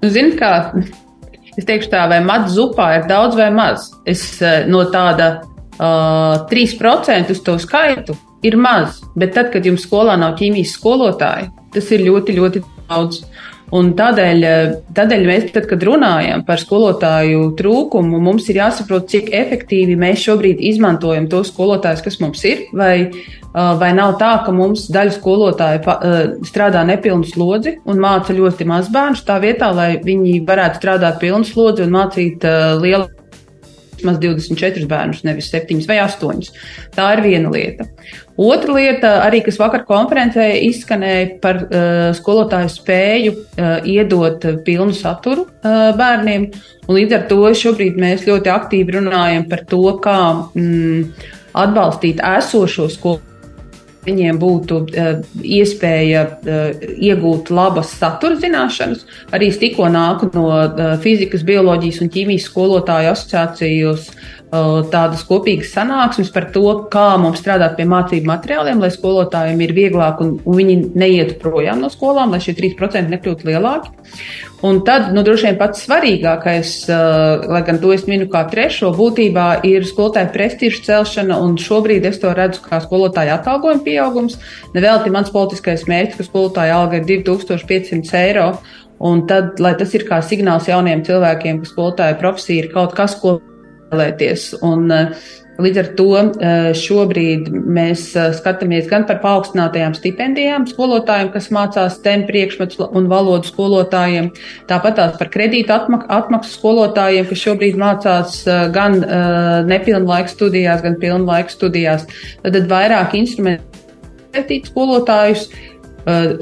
Ziniet, kā es teikšu tā, vai maz zupā ir daudz vai maz. Es uh, no tāda uh, 3% uz to skaitu ir maz, bet tad, kad jums skolā nav ķīmijas skolotāji, tas ir ļoti, ļoti daudz. Un tādēļ, tādēļ mēs, tad, kad runājam par skolotāju trūkumu, mums ir jāsaprot, cik efektīvi mēs šobrīd izmantojam tos skolotājus, kas mums ir. Vai, vai nav tā, ka mums daļa skolotāju strādā nepilnu slodzi un māca ļoti maz bērnu, tā vietā, lai viņi varētu strādāt pilnu slodzi un mācīt lielu vismaz 24 bērnus, nevis 7 vai 8. Tā ir viena lieta. Otra lieta, arī kas vakar konferencē izskanēja par uh, skolotāju spēju uh, iedot pilnu saturu uh, bērniem. Līdz ar to šobrīd mēs ļoti aktīvi runājam par to, kā mm, atbalstīt esošo skolu viņiem būtu uh, iespēja uh, iegūt labas satura zināšanas. Arī es tikko nāku no uh, fizikas, bioloģijas un ķīmijas skolotāju asociācijas tādas kopīgas sanāksmes par to, kā mums strādāt pie mācību materiāliem, lai skolotājiem ir vieglāk un, un viņi neietu projām no skolām, lai šie 3% nekļūtu lielāki. Un tad, nu, droši vien pats svarīgākais, lai gan to es minu kā trešo, būtībā ir skolotāju prestižu celšana, un šobrīd es to redzu kā skolotāju atalgojuma pieaugums. Nevelti mans politiskais mērķis, ka skolotāja alga ir 2500 eiro. Un tad, lai tas ir kā signāls jauniem cilvēkiem, ka skolotāja profesija ir kaut kas, ko vēlēties. Un, eh, Līdz ar to eh, šobrīd mēs eh, skatāmies gan par paaugstinātajām stipendijām skolotājiem, kas mācās STEM priekšmetus un valodu skolotājiem, tāpat tās par kredītu atmak atmaksu skolotājiem, kas šobrīd mācās gan nepilnlaika studijās, gan pilnlaika studijās. Tad vairāk instrumentu skolotājus.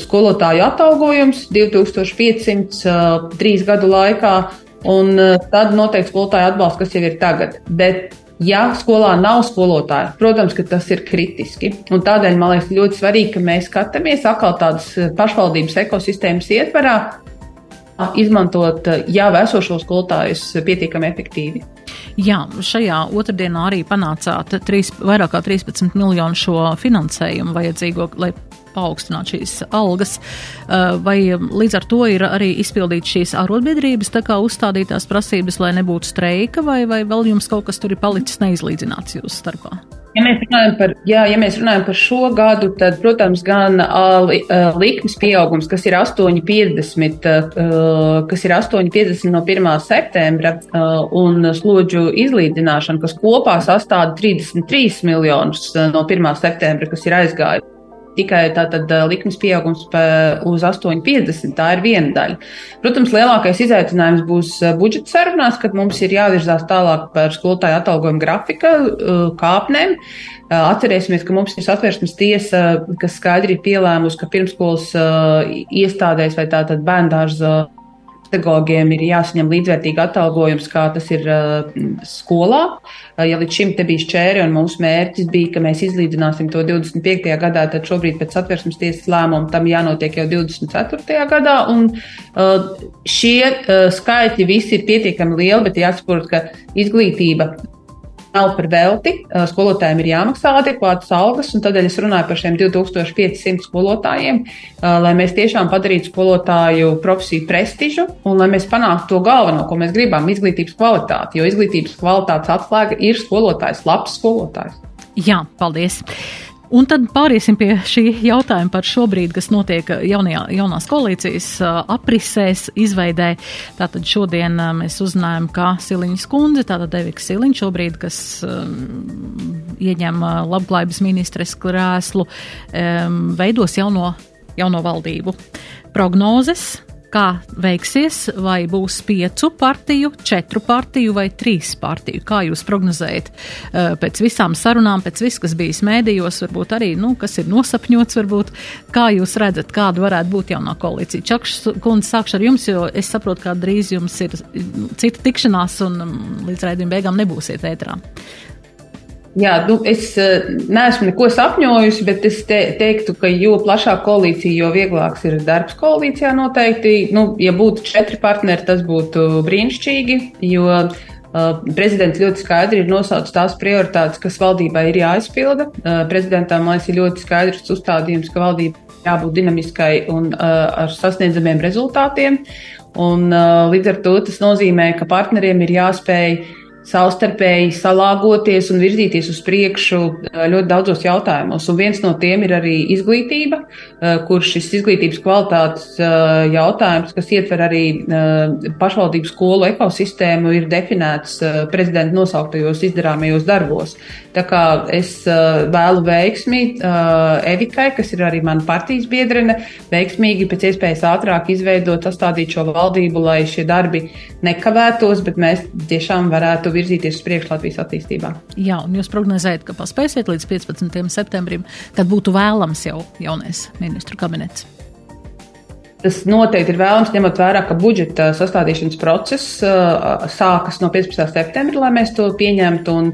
Skolotāju atalgojums 2500 trīs gadu laikā Un uh, tad noteikti skolotāja atbalsts, kas jau ir tagad. Bet, ja skolā nav skolotāja, protams, tas ir kritiski. Un tādēļ man liekas ļoti svarīgi, ka mēs skatāmies atkal tādas uh, pašvaldības ekosistēmas ietvarā, izmantot uh, jau esošos skolotājus pietiekami efektīvi. Jā, šajā otrdienā arī panācāt trīs, vairāk kā 13 miljonu šo finansējumu vajadzīgo, lai paaugstināt šīs algas, vai līdz ar to ir arī izpildīt šīs arotbiedrības tā kā uzstādītās prasības, lai nebūtu streika, vai, vai vēl jums kaut kas tur ir palicis neizlīdzināts jūsu starpā? Ja mēs, par, jā, ja mēs runājam par šo gadu, tad, protams, gan uh, likmes pieaugums, kas ir 8,50, uh, kas ir 8,50 no 1. septembra, un slodžu izlīdzināšana, kas kopā sastāv 33 miljonus no 1. septembra, kas ir aizgājuši tikai tātad likmes pieaugums uz 8,50. Tā ir viena daļa. Protams, lielākais izaicinājums būs budžeta sarunās, kad mums ir jāvirzās tālāk par skolotāju atalgojumu grafika kāpnēm. Atcerēsimies, ka mums ir satversmes tiesa, kas skaidri ir pielēmusi, ka pirmskolas iestādēs vai tātad bērndārza pedagogiem ir jāsaņem līdzvērtīgi atalgojums, kā tas ir uh, skolā. Uh, ja līdz šim te bija šķēri un mūsu mērķis bija, ka mēs izlīdzināsim to 25. gadā, tad šobrīd pēc satversmes tiesas lēmuma tam jānotiek jau 24. gadā. Un uh, šie uh, skaitļi visi ir pietiekami lieli, bet jāsaprot, ka izglītība nav par velti. Skolotājiem ir jāmaksā adekvātas algas, un tādēļ es runāju par šiem 2500 skolotājiem, lai mēs tiešām padarītu skolotāju profesiju prestižu un lai mēs panāktu to galveno, ko mēs gribam - izglītības kvalitāti. Jo izglītības kvalitātes atslēga ir skolotājs, labs skolotājs. Jā, paldies! Un tad pāriesim pie šī jautājuma par šobrīd, kas notiek jaunajā, jaunās koalīcijas aprisēs, izveidē. Tātad šodien mēs uzzinājām, ka Siliņas kundze, tātad Devika Siliņa šobrīd, kas um, ieņem labklājības ministres krēslu, um, veidos jauno, jauno valdību. Prognozes kā veiksies, vai būs piecu partiju, četru partiju vai trīs partiju. Kā jūs prognozējat eh, pēc visām sarunām, pēc viss, kas bijis mēdījos, varbūt arī, nu, kas ir nosapņots, varbūt, kā jūs redzat, kāda varētu būt jaunā koalīcija? Čakšs kundze, sākšu ar jums, jo es saprotu, ka drīz jums ir cita tikšanās un mm, līdz raidījuma beigām nebūsiet ētrā. Jā, nu, es uh, neesmu neko sapņojusi, bet es te, teiktu, ka jo plašāka koalīcija, jo vieglāks ir darbs koalīcijā noteikti. Nu, ja būtu četri partneri, tas būtu brīnišķīgi, jo uh, prezidents ļoti skaidri ir nosaucis tās prioritātes, kas valdībai ir jāizpilda. Uh, prezidentam, man liekas, ir ļoti skaidrs uzstādījums, ka valdība jābūt dinamiskai un uh, ar sasniedzamiem rezultātiem. Un, uh, līdz ar to tas nozīmē, ka partneriem ir jāspēj uh, savstarpēji salāgoties un virzīties uz priekšu ļoti daudzos jautājumos. Un viens no tiem ir arī izglītība, kur šis izglītības kvalitātes jautājums, kas ietver arī pašvaldību skolu ekosistēmu, ir definēts prezidenta nosauktajos izdarāmajos darbos. Tā kā es vēlu veiksmi Evikai, kas ir arī mana partijas biedrene, veiksmīgi pēc iespējas ātrāk izveidot, sastādīt šo valdību, lai šie darbi nekavētos, bet mēs tiešām varētu virzīties uz priekšu Latvijas attīstībā. Jā, un jūs prognozējat, ka paspēsiet līdz 15. septembrim, kad būtu vēlams jau jaunais ministru kabinets? Tas noteikti ir vēlams, ņemot vērā, ka budžeta sastādīšanas process uh, sākas no 15. septembra, lai mēs to pieņemtu. Un,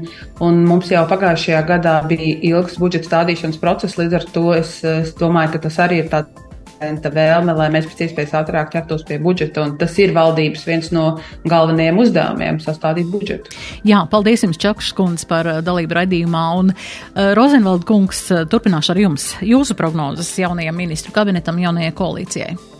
un mums jau pagājušajā gadā bija ilgs budžeta stādīšanas process, līdz ar to es, es domāju, ka tas arī ir tāds vēlme, lai mēs pēc iespējas ātrāk ķertos pie budžeta. Tas ir valdības viens no galvenajiem uzdevumiem - sastādīt budžetu. Jā, paldies jums, Čakšs kundze, par uh, dalību raidījumā. Un uh, Rozenvald kungs, uh, turpināšu ar jums. Jūsu prognozes jaunajam ministru kabinetam, jaunajai koalīcijai.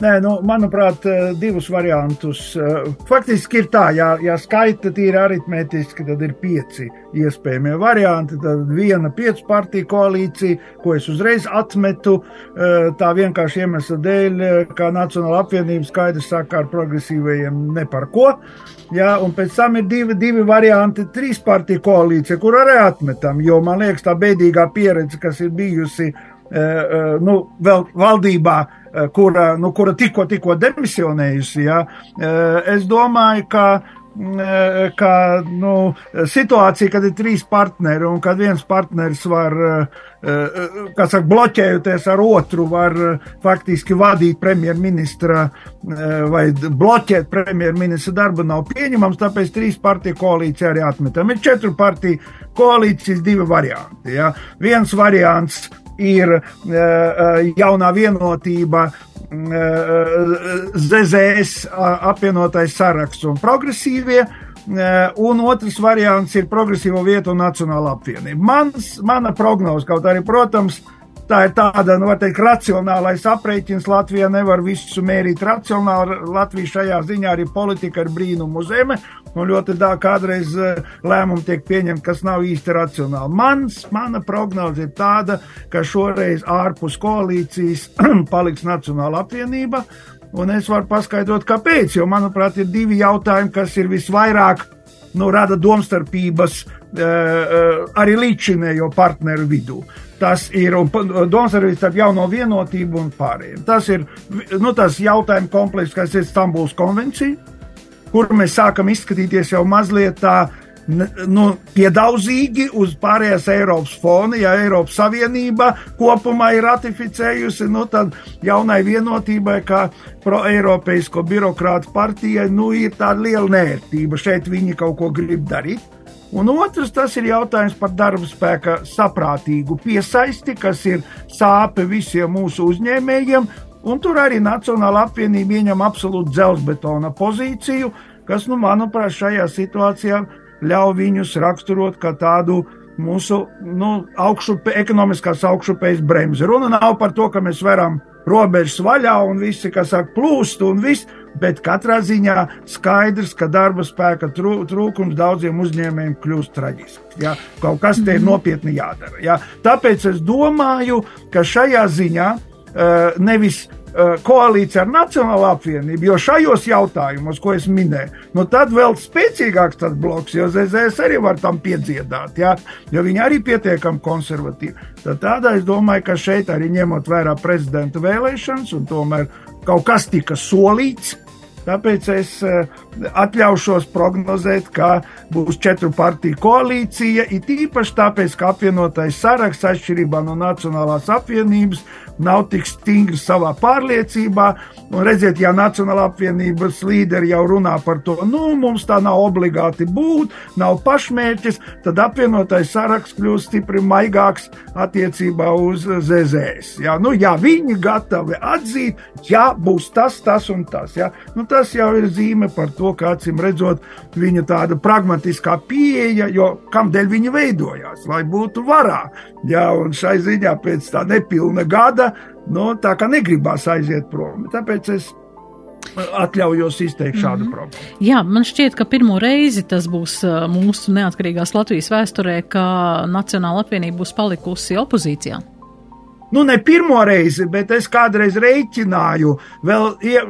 Nē, nu, manuprāt, eh, divus variantus. Eh, faktiski ir tā, ja, ja skaita tīri aritmētiski, tad ir pieci iespējamie varianti. Tad viena piecu partiju koalīcija, ko es uzreiz atmetu, eh, tā vienkārši iemesla dēļ, ka Nacionāla apvienība skaidrs saka ar progresīvajiem ne par ko. Ja, un pēc tam ir divi, divi varianti, trīs partiju koalīcija, kur arī atmetam, jo man liekas tā bēdīgā pieredze, kas ir bijusi nu, vēl valdībā, kura, nu, kura tikko, tikko demisionējusi. Ja? Eh, es domāju, ka eh, ka nu, situācija, kad ir trīs partneri un kad viens partneris var, kas saka, bloķējoties ar otru, var faktiski vadīt premjerministra vai bloķēt premjerministra darbu, nav pieņemams. Tāpēc trīs partiju koalīcija arī atmetam. Ir četru partiju koalīcijas divi varianti. Ja? Viens variants ir eh, eh, jaunā vienotība, eh, ZZS apvienotais saraksts un progresīvie, un otrs variants ir progresīvo vietu un nacionāla apvienība. Mans, mana prognoze, kaut arī, protams, tā ir tāda, nu, teikt, racionālais aprēķins. Latvija nevar visu mērīt racionāli. Latvija šajā ziņā arī politika ir brīnumu zeme, un ļoti tā kādreiz lēmumi tiek pieņemti, kas nav īsti racionāli. Mans, mana prognoze ir tāda, ka šoreiz ārpus koalīcijas (clears throat) paliks Nacionāla apvienība, un es varu paskaidrot, kāpēc, jo, manuprāt, ir divi jautājumi, kas ir visvairāk nu, rada domstarpības uh, arī līdzšinējo partneru vidū. Tas ir domstarpības starp jauno vienotību un pārējiem. Tas ir nu, tas jautājumu komplekss, kas ir Stambuls konvencija, kur mēs sākam izskatīties jau mazliet tā nu, piedaudzīgi uz pārējās Eiropas fona. Ja Eiropas Savienība kopumā ir ratificējusi, nu, tad jaunai vienotībai, kā pro-eiropeisko birokrātu partijai, nu, ir tāda liela nērtība. Šeit viņi kaut ko grib darīt. Un otrs, tas ir jautājums par darba spēka saprātīgu piesaisti, kas ir sāpe visiem mūsu uzņēmējiem. Un tur arī Nacionāla apvienība ieņem absolūti dzelzbetona pozīciju, kas, nu, manuprāt, šajā situācijā ļauj viņus raksturot kā tādu mūsu nu, augšupe, ekonomiskās augšupejas bremzi. Runa nav par to, ka mēs varam robežas vaļā un visi, kas saka, plūst un viss, bet katrā ziņā skaidrs, ka darba spēka trūkums daudziem uzņēmējiem kļūst traģisks. Ja? Kaut kas te ir mhm. nopietni jādara. Ja? Tāpēc es domāju, ka šajā ziņā uh, nevis Eh, koalīcija ar Nacionālo apvienību, jo šajos jautājumos, ko es minēju, nu tad vēl spēcīgāks tas bloks, jo ZZS arī var tam piedziedāt, jā, jo viņi arī pietiekami konservatīvi. Tad tādā es domāju, ka šeit arī ņemot vērā prezidenta vēlēšanas un tomēr kaut kas tika solīts, Tāpēc es eh, atļaušos prognozēt, ka būs četru partiju koalīcija. It īpaši tāpēc, ka apvienotais saraksts atšķirībā no Nacionālās apvienības nav tik stingri savā pārliecībā. Un redziet, ja Nacionālā apvienības līderi jau runā par to, nu, mums tā nav obligāti būt, nav pašmērķis, tad apvienotais saraksts kļūst stipri maigāks attiecībā uz ZZS. Ja? Nu, ja viņi gatavi atzīt, ja būs tas, tas un tas. Ja? Nu, tas jau ir zīme par to, ka acīm redzot, viņa tāda pragmatiskā pieeja, jo kamdēļ viņa veidojās, lai būtu varā. Jā, un šai ziņā pēc tā nepilna gada, nu, tā kā negribās aiziet prom. Tāpēc es atļaujos izteikt šādu mm -hmm. problēmu. Jā, man šķiet, ka pirmo reizi tas būs mūsu neatkarīgās Latvijas vēsturē, ka Nacionāla apvienība būs palikusi opozīcijā nu ne pirmo reizi, bet es kādreiz reiķināju, vēl,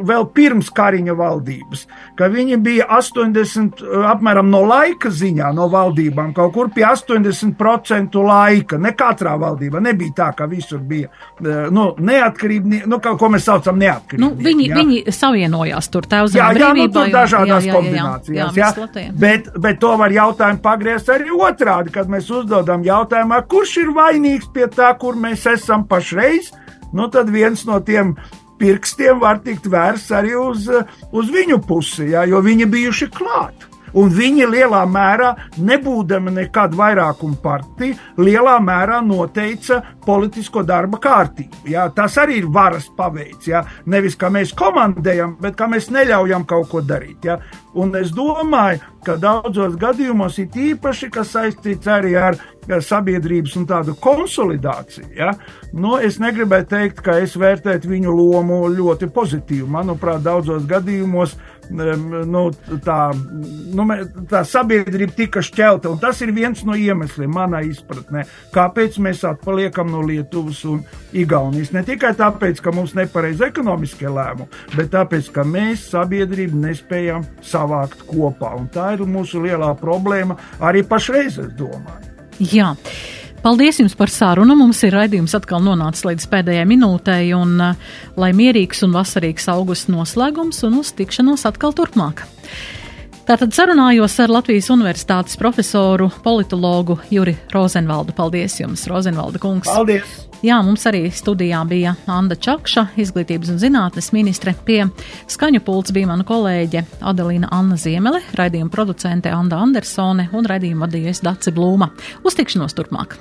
vēl pirms Kariņa valdības, ka viņi bija 80, apmēram no laika ziņā, no valdībām, kaut kur pie 80% laika. Ne katrā valdībā nebija tā, ka visur bija eh, nu, neatkarība, nu, ko mēs saucam neatkarība. Nu, viņi, jā. viņi savienojās tur, tā uz jā, jā, nu, tur dažādās jā, jā, kombinācijās. Jā, jā, jā. Bet, bet to var jautājumu pagriezt arī otrādi, kad mēs uzdodam jautājumu, kurš ir vainīgs pie tā, kur mēs esam pašreiz, nu tad viens no tiem pirkstiem var tikt vērsts arī uz, uz viņu pusi, jā, jo viņi bijuši klāt. Un viņi lielā mērā, nebūdami nekad vairākuma partija, lielā mērā noteica politisko darba kārtību. Jā. Tas arī ir varas paveids. Jā. Nevis kā mēs komandējam, bet kā mēs neļaujam kaut ko darīt. Jā. Un es domāju, ka daudzos gadījumos ir īpaši, kas saistīts arī ar sabiedrības un tādu konsolidāciju. Ja? Nu, es negribēju teikt, ka es vērtētu viņu lomu ļoti pozitīvi. Manuprāt, daudzos gadījumos nu, tā, nu, tā sabiedrība tika šķelta, tas ir viens no iemesliem manā izpratnē, kāpēc mēs atpaliekam no Lietuvas un Igaunijas. Ne tikai tāpēc, ka mums nepareizi ekonomiskie lēmumi, bet tāpēc, ka mēs sabiedrību nespējam savākt kopā, un tā ir mūsu lielā problēma arī pašreiz, es domāju. Jā. Paldies jums par sarunu. Mums ir raidījums atkal nonācis līdz pēdējai minūtei, un uh, lai mierīgs un vasarīgs augusts noslēgums un uz tikšanos atkal turpmāk. Tātad sarunājos ar Latvijas Universitātes profesoru, politologu Juri Rozenvaldu. Paldies jums, Rozenvalda kungs! Paldies! Jā, mums arī studijā bija Anna Čakša, izglītības un zinātnes ministre. Pie skaņu pults bija mana kolēģe Adelīna Anna Ziemele, raidījuma producente Anda Andersone un raidījuma vadījies Daci Blūma. Uz tikšanos turpmāk!